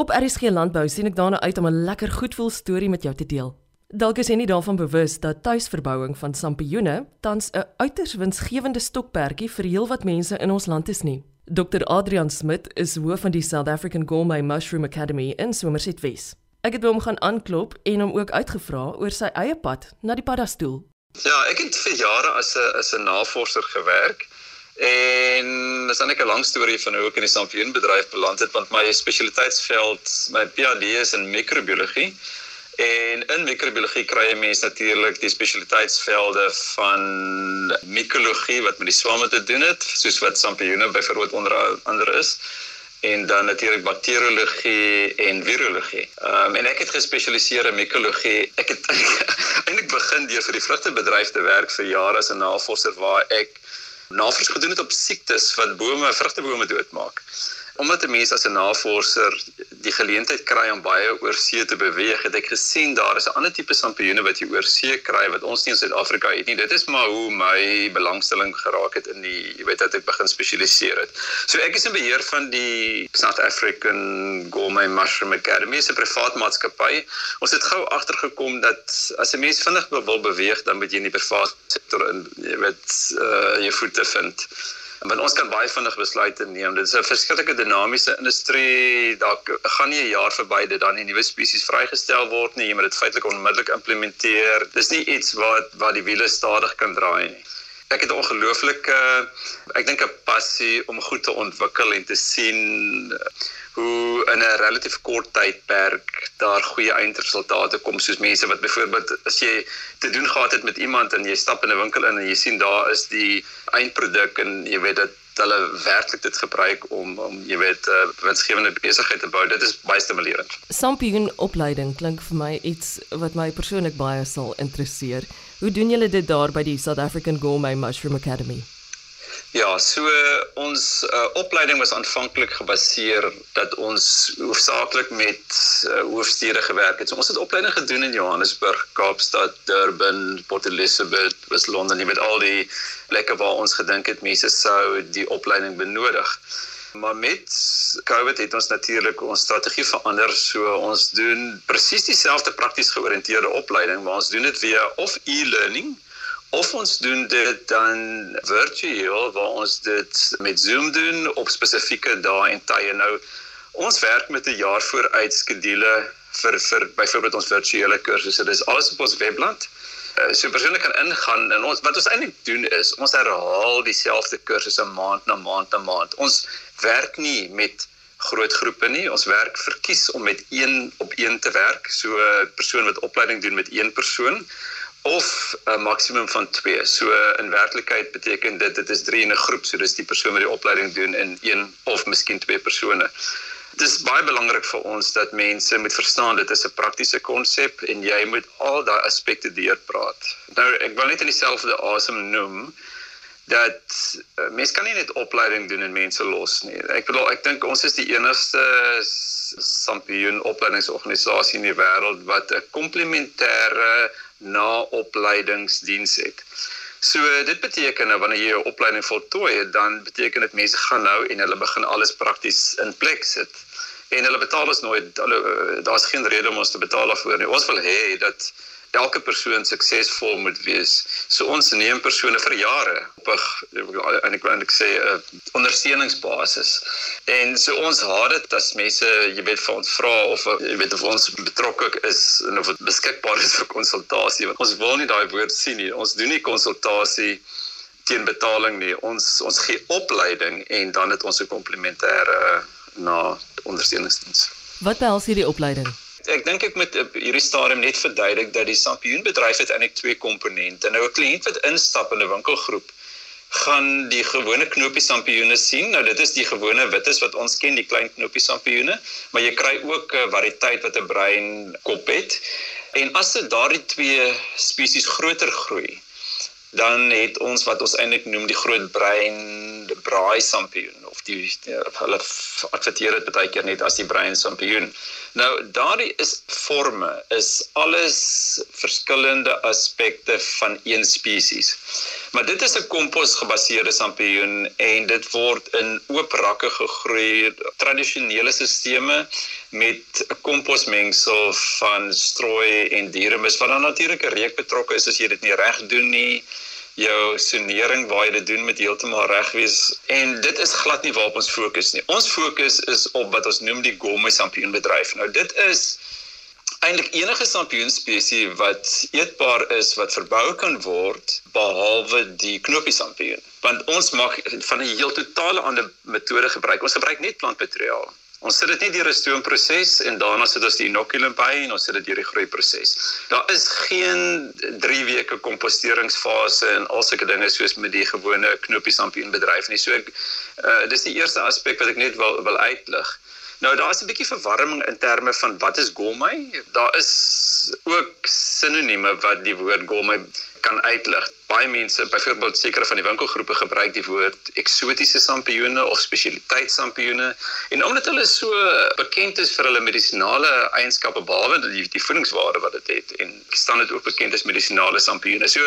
Op RSG Landbou sien ek daarna uit om 'n lekker goedvoel storie met jou te deel. Dalk is jy nie daarvan bewus dat tuisverbouing van sampioene tans 'n uiters winsgewende stokperdjie vir heelwat mense in ons land is nie. Dr Adrian Smit is hoof van die South African Gourmet Mushroom Academy in Somerset West. Ek het by hom gaan aanklop en hom ook uitgevra oor sy eie pad na die paddastoel. Ja, ek het vir jare as 'n as 'n navorser gewerk En dis dan 'n lang storie van hoe ek in die sampioenbedryf beland het want my spesialiteitsveld, my PhD is in microbiologie. En in microbiologie kry jy mens natuurlik die spesialiteitsvelde van mikologie wat met die swamme te doen het, soos wat sampioene byvoorbeeld onder andere is en dan natuurlik bakteriologie en virologie. Ehm um, en ek het gespesialiseer in mikologie. Ek het eintlik begin deur vir die vrugtebedryf te werk vir jare as 'n navorser waar ek navorsing gedoen het op siektes wat bome, vrugtebome doodmaak omdat 'n mens as 'n navorser die geleentheid kry om baie oor see te beweeg, het ek gesien daar is 'n ander tipe sampioene wat jy oor see kry wat ons nie in Suid-Afrika het nie. Dit is maar hoe my belangstelling geraak het in die jy weet dat ek begin spesialiseer het. So ek is in beheer van die South African Gourmet Mushroom Academy, 'n privaat maatskappy. Ons het gou agtergekom dat as 'n mens vinnig wil beweeg, dan moet jy in die privaat sektor in jy weet uh, jou voete vind want ons kan baie vinnig besluite neem. Dit is 'n verskriklike dinamiese industrie. Daar gaan nie 'n jaar verby dat dan 'n nuwe spesies vrygestel word nie. Jy moet dit feitelik onmiddellik implementeer. Dis nie iets wat wat die wiele stadig kan draai nie. Ek het ongelooflike ek dink 'n passie om goed te ontwikkel en te sien hoe in 'n relatief kort tydperk daar goeie eindresultate kom soos mense wat byvoorbeeld as jy te doen gehad het met iemand en jy stap in 'n winkel in en jy sien daar is die eindproduk en jy weet dat hulle werklik dit gebruik om om jy weet 'n uh, winsgewende besigheid te bou. Dit is baie stimulerend. Sampioen opleiding klink vir my iets wat my persoonlik baie sal interesseer. Hoe doen julle dit daar by die South African Gourmet Mushroom Academy? Ja, so ons uh, opleiding was aanvanklik gebaseer dat ons hoofsaaklik met uh, hoofstede gewerk het. So ons het opleiding gedoen in Johannesburg, Kaapstad, Durban, Port Elizabeth, jy met al die plekke waar ons gedink het mense sou die opleiding benodig. Maar met COVID het ons natuurlik ons strategie verander. So ons doen presies dieselfde prakties georiënteerde opleiding, maar ons doen dit via of e-learning of ons doen dit dan virtueel waar ons dit met Zoom doen op spesifieke dae en tye. Nou ons werk met 'n jaar vooruit skedule vir vir byvoorbeeld ons virtuele kursusse dis alles op ons webblad so persoonlik kan ingaan en ons wat ons eintlik doen is ons herhaal dieselfde kursusse maand na maand na maand ons werk nie met groot groepe nie ons werk verkies om met een op een te werk so 'n persoon wat opleiding doen met een persoon of 'n maksimum van 2. So in werklikheid beteken dit dit is 3 in 'n groep, so dis die persoon wat die opleiding doen in een of miskien twee persone. Dit is baie belangrik vir ons dat mense moet verstaan dit is 'n praktiese konsep en jy moet al daai aspekte deurpraat. Nou ek wil net in dieselfde asem noem dat uh, mense kan nie net opleiding doen en mense los nie. Ek bedoel ek dink ons is die enigste sampioen opleidingsorganisasie in die wêreld wat 'n komplementêre na opleidingsdiens het. So dit beteken nou wanneer jy jou opleiding voltooi, dan beteken dit mense gaan nou en hulle begin alles prakties in plek sit. En hulle betaal ons nooit eh, daar's geen rede om ons te betaal daarvoor nie. Ons wil hê dat elke persoon suksesvol moet wees. So ons neem persone vir jare op 'n en ek wil eintlik sê 'n ondersteuningsbasis. En so ons haat dit as mense, jy weet, vir ons vra of jy weet of ons betrokke is en of dit beskikbaar is vir konsultasie. Want ons wil nie daai woord sien nie. Ons doen nie konsultasie teen betaling nie. Ons ons gee opleiding en dan het ons 'n komplementêre na ondersteuningsdiens. Wat behels hierdie opleiding? Ek dink ek moet op hierdie stadium net verduidelik dat die sampioenbedryf het eintlik twee komponente. Nou 'n kliënt wat instap in 'n winkelgroep gaan die gewone knoppie sampioene sien. Nou dit is die gewone wittes wat ons ken, die klein knoppie sampioene, maar jy kry ook 'n variëteit wat 'n bruin kop het. En as dit daardie twee spesies groter groei, dan het ons wat ons eintlik noem die groot bruin braai sampioen of die hulle adverteer dit baie keer net as die bruin sampioen. Nou daardie is forme is alles verskillende aspekte van een spesies. Maar dit is 'n komposgebaseerde sampioen en dit word in oop rakke gegroei, tradisionele stelsels met 'n komposmengsel van strooi en dieremis wat dan natuurlik 'n reuk betrokke is as jy dit nie reg doen nie jou sonering waar jy dit doen met heeltemal reg wees en dit is glad nie waarop ons fokus nie. Ons fokus is op wat ons noem die gourmet sampioenbedryf. Nou dit is eintlik enige sampioenspesie wat eetbaar is wat verbou kan word behalwe die knoppie sampioen. Want ons mag van 'n heel totale ander metode gebruik. Ons gebruik net plantmateriaal. Ons sit dit net deur 'n stoomproses en daarna sit ons die inoculum by en ons sit dit deur die groeiproses. Daar is geen 3 weke komposteringsfase en al sulke dinge soos met die gewone knoppie sampien bedryf nie. So ek uh, dis die eerste aspek wat ek net wil wil uitlig. Nou daar's 'n bietjie verwarring in terme van wat is gourmet? Daar is ook sinonieme wat die woord gourmet kan uitlig. Baie mense, byvoorbeeld sekere van die winkelgroepe gebruik die woord eksotiese sampioene of spesialiteitsampioene en omdat hulle so bekend is vir hulle medisinale eienskappe behalwe die die voedingswaarde wat dit het en staan dit ook bekend as medisinale sampioene. So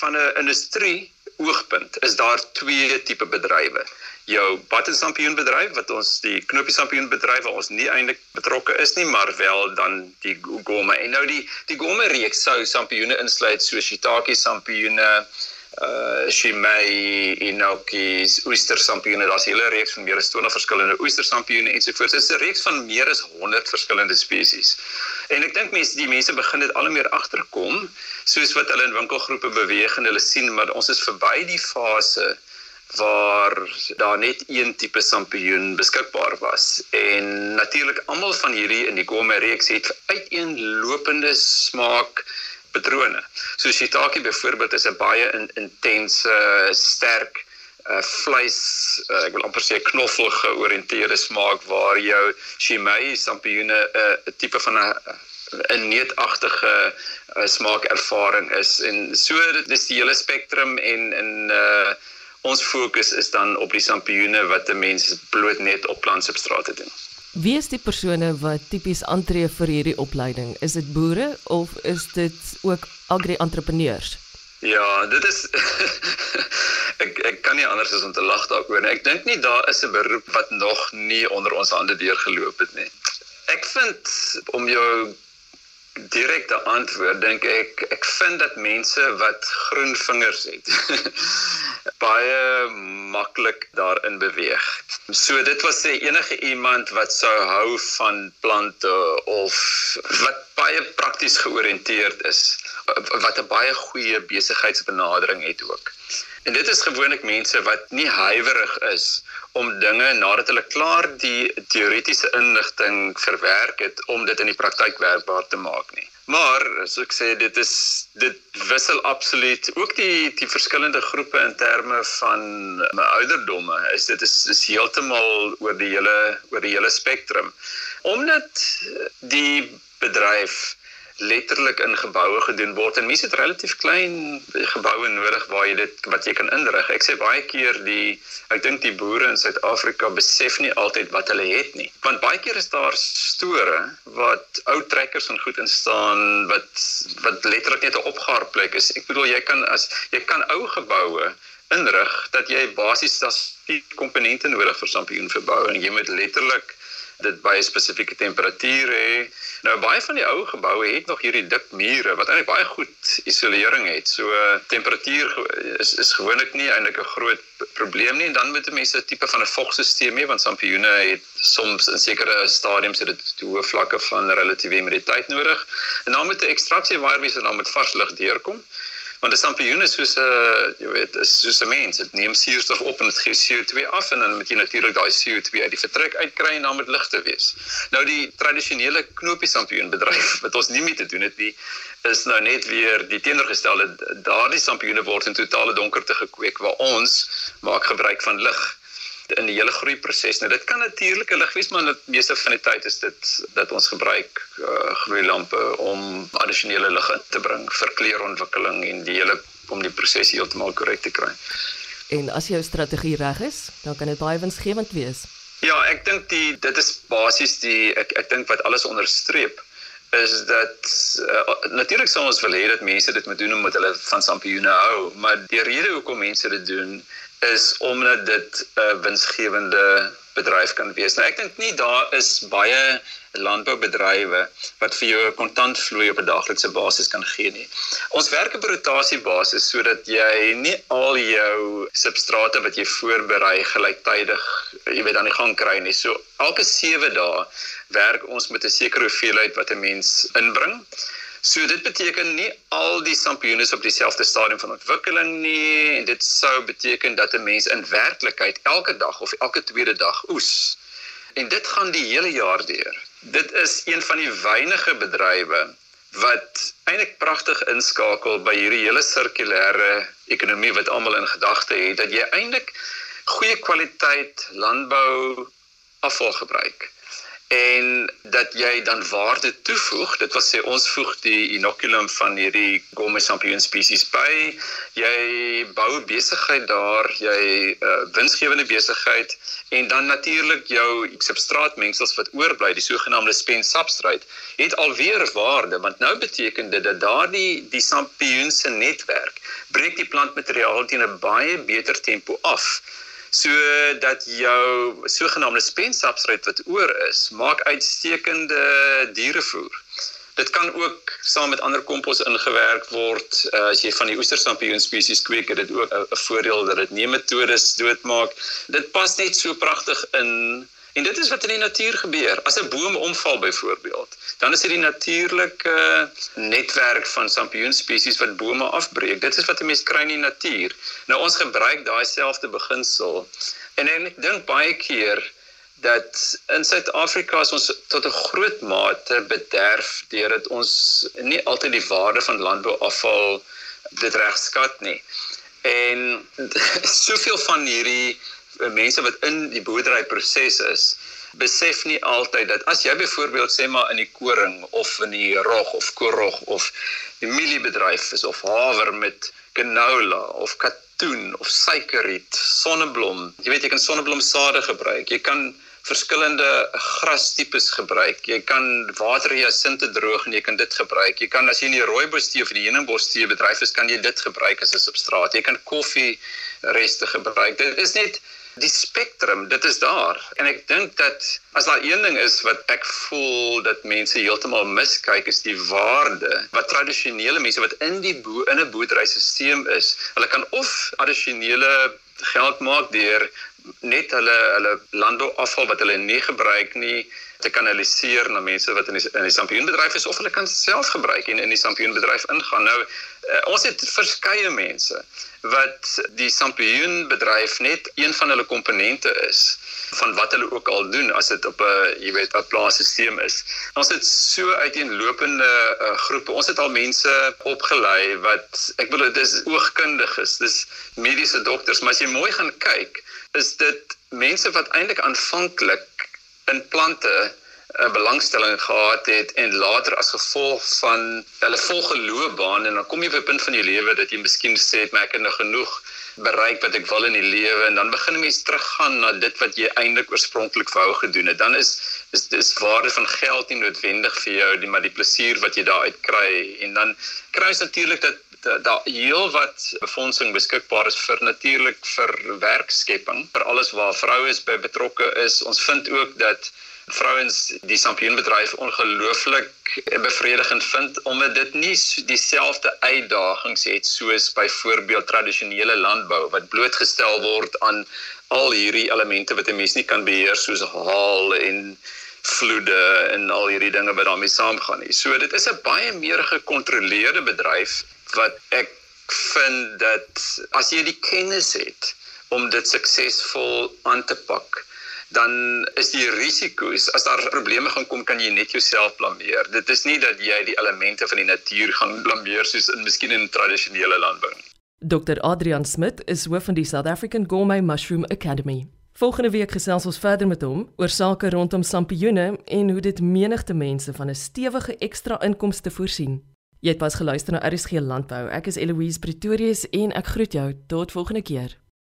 van 'n industrie oogpunt is daar twee tipe bedrywe. Jou battensampioenbedryf wat ons die knoppie sampioenbedryf waar ons nie eintlik betrokke is nie maar wel dan die gomme en nou die die gomme reeks sou sampioene insluit so shiitake sampioene uh shimei inoki's oester sampioene daar's 'n hele reeks van meer as 20 verskillende oester sampioene ensovoorts dit is 'n reeks van meer as 100 verskillende spesies en ek dink mense die mense begin dit al meer agterkom soos wat hulle in winkelgroepe beweeg en hulle sien maar ons is verby die fase waar daar net een tipe sampioen beskikbaar was en natuurlik almal van hierdie in die gourmet reeks het uiteenlopende smaak patrone. So shiitake byvoorbeeld is 'n baie in, intense sterk uh vleis uh, ek wil amper sê knoffel georiënteerde smaak waar jou shimei sampioene 'n uh, tipe van 'n 'n neetagtige uh, smaakervaring is en so dit is die hele spektrum en in uh ons fokus is dan op die sampioene wat 'n mens bloot net op plantsubstrate doen. Wie is die persone wat tipies aantree vir hierdie opleiding? Is dit boere of is dit ook agri-entrepreneurs? Ja, dit is ek ek kan nie anders as om te lag daaroor nie. Ek dink nie daar is 'n beroep wat nog nie onder ons hande deurgeloop het nie. Ek vind om jou direkte antwoord dink ek ek vind dat mense wat groen vingers het baie maklik daarin beweeg. So dit was sê enige iemand wat sou hou van plante of wat baie prakties georiënteerd is wat 'n baie goeie besigheidsbenadering het ook. En dit is gewoonlik mense wat nie huiwerig is om dinge nadat hulle klaar die teoretiese inligting verwerk het om dit in die praktyk werkbaar te maak nie. Maar as ek sê dit is dit wissel absoluut ook die die verskillende groepe in terme van my ouderdomme is dit is, is heeltemal oor die hele oor die hele spektrum. Omdat die bedryf letterlik in geboue gedoen word en mense het relatief klein geboue nodig waar jy dit wat jy kan inrig. Ek sê baie keer die ek dink die boere in Suid-Afrika besef nie altyd wat hulle het nie. Want baie keer is daar store wat ou trekkers en goed instaan wat wat letterlik net 'n opgaarplek is. Ek bedoel jy kan as jy kan ou geboue inrig dat jy basies das die komponente nodig vir sampioenverbou en jy moet letterlik dit 'n spesifieke temperatuur hê. Nou baie van die ou geboue het nog hierdie dik mure wat eintlik baie goed isolering het. So temperatuur is is gewoonlik nie eintlik 'n groot probleem nie en dan moet mense 'n tipe van 'n vogstelsel hê want sampioene het soms in sekere stadiums het dit hoë vlakke van relatiewe humiditeit nodig. En dan moet 'n ekstraksie waarby se dan met vars lug deurkom. Want 'n sampioen is soos 'n jy weet, is soos 'n mens. Dit neem suurstof op en dit gee CO2 af en dan moet jy natuurlik daai CO2 uit die vertrek uitkry en dan moet ligte wees. Nou die tradisionele knoppie sampioen bedryf wat ons nie mee te doen het nie, is nou net weer die teenoorgestelde. Daardie sampioene word in totale donkerte gekweek waar ons maak gebruik van lig in die hele groei proses. Nou dit kan natuurlik 'n lig wees, maar dit meeste van die tyd is dit dat ons gebruik uh, gloeilampe om addisionele lig in te bring vir kleurontwikkeling en die hele om die proses heeltemal korrek te kry. En as jou strategie reg is, dan kan dit baie winsgewend wees. Ja, ek dink die dit is basies die ek ek dink wat alles onderstreep is dat uh, natuurlik sou ons wil hê dat mense dit moet doen omdat hulle van sampioene hou, maar die rede hoekom mense dit doen is omdat dit 'n uh, winsgewende bedryf kan wees. Nou ek dink nie daar is baie landboubedrywe wat vir jou 'n kontantvloei op 'n daaglikse basis kan gee nie. Ons werk op rotasiebasis sodat jy nie al jou substrate wat jy voorberei gelyktydig, jy weet, aan die gang kry nie. So elke 7 dae werk ons met 'n sekere hoeveelheid wat 'n mens inbring. So dit beteken nie al die sampioene is op dieselfde stadium van ontwikkeling nie en dit sou beteken dat 'n mens in werklikheid elke dag of elke tweede dag oes. En dit gaan die hele jaar deur. Dit is een van die weinige bedrywe wat eintlik pragtig inskakel by hierdie hele sirkulêre ekonomie wat almal in gedagte het dat jy eintlik goeie kwaliteit landbou afval gebruik en dat jy dan waarde toevoeg. Dit wil sê ons voeg die inoculum van hierdie Gomme champignon spesies by. Jy bou besigheid daar, jy uh, winsgewende besigheid en dan natuurlik jou substraatmengsels wat oorbly, die sogenaamde spent substrate, het alweer waarde want nou beteken dit dat daardie die champignon se netwerk breek die plantmateriaal teen 'n baie beter tempo af sodat jou sogenaamde spensubstrate wat oor is, maak uitstekende dierevoer. Dit kan ook saam met ander kompos ingewerk word. Uh, as jy van die oestersampioen spesies kweek, het dit ook 'n voordeel dat dit nie metodes doodmaak. Dit pas net so pragtig in En dit is wat in die natuur gebeur. As 'n boom omval byvoorbeeld, dan is dit die natuurlike netwerk van sampioenspesies wat bome afbreek. Dit is wat 'n mens kry in die natuur. Nou ons gebruik daai selfde beginsel. En ek dink baie keer dat in Suid-Afrika is ons tot 'n groot mate bederf deurdat ons nie altyd die waarde van landbouafval dit reg skat nie. En soveel van hierdie mense wat in die boerderyproses is besef nie altyd dat as jy byvoorbeeld sê maar in die koring of in die rog of korrog of die mieliebedryf is of haver met canola of katoen of suikerriet, sonneblom, jy weet jy kan sonneblomsade gebruik. Jy kan verskillende grastipes gebruik. Jy kan waterhyasinte droog en jy kan dit gebruik. Jy kan as jy in die rooibostee of die heuningbostee bedryf is, kan jy dit gebruik as 'n substraat. Jy kan koffie reste gebruik. Dit is net die spektrum, dit is daar. En ek dink dat as daar een ding is wat ek voel dat mense heeltemal miskyk is die waarde wat tradisionele mense wat in die bo in 'n boerderysisteem is, hulle kan of addisionele geld maak deur net hulle hulle landbouafval wat hulle nie gebruik nie te kanaliseer na mense wat in die in die sampioenbedryf is of hulle kan self gebruik en in die sampioenbedryf ingaan. Nou uh, ons het verskeie mense wat die sampioenbedryf net een van hulle komponente is van wat hulle ook al doen as dit op 'n jy weet 'n plaasstelsel is. Ons het so uiteenlopende uh, groepe. Ons het al mense opgelei wat ek bedoel dit is oogkundiges, dis mediese dokters, maar as jy mooi gaan kyk, is dit mense wat eintlik aanvanklik in plante 'n belangstelling gehad het en later as gevolg van hulle volgeloopbaan en dan kom jy op 'n punt van jou lewe dat jy miskien sê ek het nou genoeg bereik wat ek wil in die lewe en dan begin mense teruggaan na dit wat jy eintlik oorspronklik wou gedoen het. Dan is is dis waarde van geld nie noodwendig vir jou die maar die plesier wat jy daaruit kry en dan kry jy natuurlik dat daar heel wat befondsing beskikbaar is vir natuurlik vir werkskepping vir alles waar vroue is by betrokke is ons vind ook dat vrouens die sampioenbedryf ongelooflik bevredigend vind omdat dit nie dieselfde uitdagings het soos byvoorbeeld tradisionele landbou wat blootgestel word aan al hierdie elemente wat 'n mens nie kan beheer soos haal en vloede en al hierdie dinge wat daarmee saamgaan. So dit is 'n baie meer gekontroleerde bedryf wat ek vind dat as jy die kennis het om dit suksesvol aan te pak dan is die risiko's as daar probleme gaan kom kan jy net jouself blameer. Dit is nie dat jy die elemente van die natuur gaan blameer soos in miskien in tradisionele landbou nie. Dr Adrian Smit is hoof van die South African Gourmet Mushroom Academy. Volgende week gesels ons verder met hom oor sake rondom sampioene en hoe dit menigte mense van 'n stewige ekstra inkomste voorsien. Jy het pas geluister na RSG Landbou. Ek is Eloise Pretorius en ek groet jou tot volgende keer.